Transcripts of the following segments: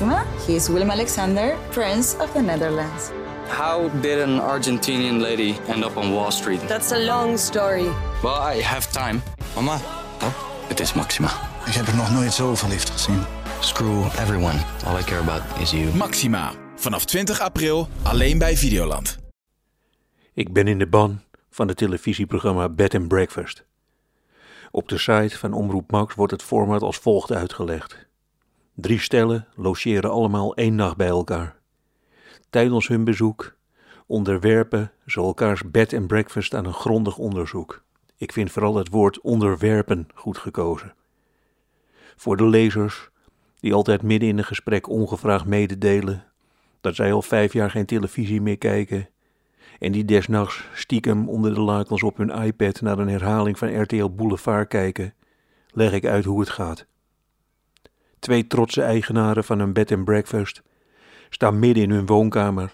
Maxima. He is Willem Alexander, Prince of the Netherlands. How did an Argentinian lady end up on Wall Street? That's a long story. Well, I have time. Mama, Het is Maxima. ik heb er nog nooit zo verliefd gezien. Screw everyone. All I care about is you. Maxima. Vanaf 20 april alleen bij Videoland. Ik ben in de ban van het televisieprogramma Bed and Breakfast. Op de site van Omroep Max wordt het format als volgt uitgelegd. Drie stellen logeren allemaal één nacht bij elkaar. Tijdens hun bezoek onderwerpen ze elkaars bed and breakfast aan een grondig onderzoek. Ik vind vooral het woord onderwerpen goed gekozen. Voor de lezers, die altijd midden in een gesprek ongevraagd mededelen dat zij al vijf jaar geen televisie meer kijken en die desnachts stiekem onder de lakens op hun iPad naar een herhaling van RTL Boulevard kijken, leg ik uit hoe het gaat. Twee trotse eigenaren van een bed and breakfast staan midden in hun woonkamer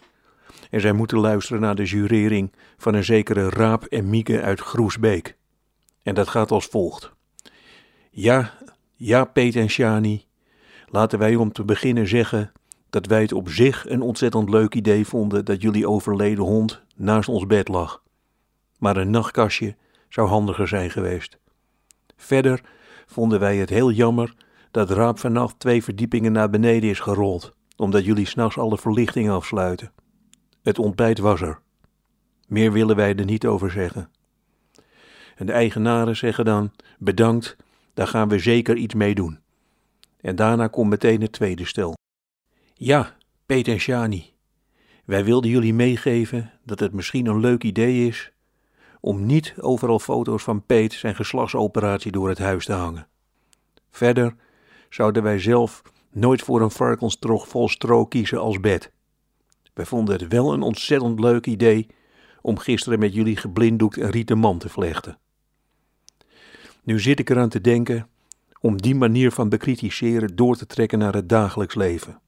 en zij moeten luisteren naar de jurering van een zekere Raap en Mieke uit Groesbeek. En dat gaat als volgt. Ja, ja, Peet en Shani, laten wij om te beginnen zeggen dat wij het op zich een ontzettend leuk idee vonden dat jullie overleden hond naast ons bed lag. Maar een nachtkastje zou handiger zijn geweest. Verder vonden wij het heel jammer dat Raap vannacht twee verdiepingen naar beneden is gerold, omdat jullie s'nachts alle verlichting afsluiten. Het ontbijt was er. Meer willen wij er niet over zeggen. En de eigenaren zeggen dan: bedankt, daar gaan we zeker iets mee doen. En daarna komt meteen het tweede stel. Ja, Peet en Shani, wij wilden jullie meegeven dat het misschien een leuk idee is om niet overal foto's van Peet zijn geslachtsoperatie door het huis te hangen. Verder zouden wij zelf nooit voor een varkenstrog vol stro kiezen als bed. Wij vonden het wel een ontzettend leuk idee om gisteren met jullie geblinddoekt een rieten man te vlechten. Nu zit ik eraan te denken om die manier van bekritiseren door te trekken naar het dagelijks leven.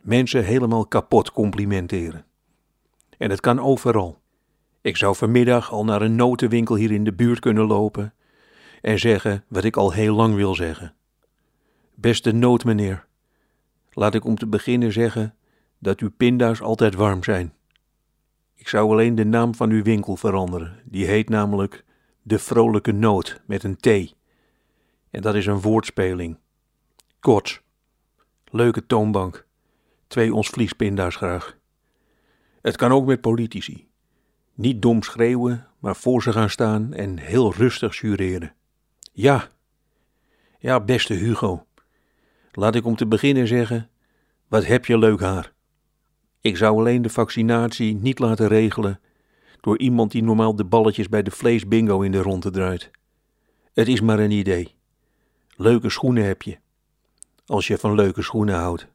Mensen helemaal kapot complimenteren. En het kan overal. Ik zou vanmiddag al naar een notenwinkel hier in de buurt kunnen lopen en zeggen wat ik al heel lang wil zeggen. Beste nootmeneer, laat ik om te beginnen zeggen dat uw pinda's altijd warm zijn. Ik zou alleen de naam van uw winkel veranderen. Die heet namelijk De Vrolijke Noot met een T. En dat is een woordspeling. Kots. Leuke toonbank. Twee ons vliespinda's graag. Het kan ook met politici. Niet dom schreeuwen, maar voor ze gaan staan en heel rustig jureren. Ja. Ja, beste Hugo. Laat ik om te beginnen zeggen: wat heb je leuk haar. Ik zou alleen de vaccinatie niet laten regelen door iemand die normaal de balletjes bij de vleesbingo in de ronde draait. Het is maar een idee. Leuke schoenen heb je. Als je van leuke schoenen houdt.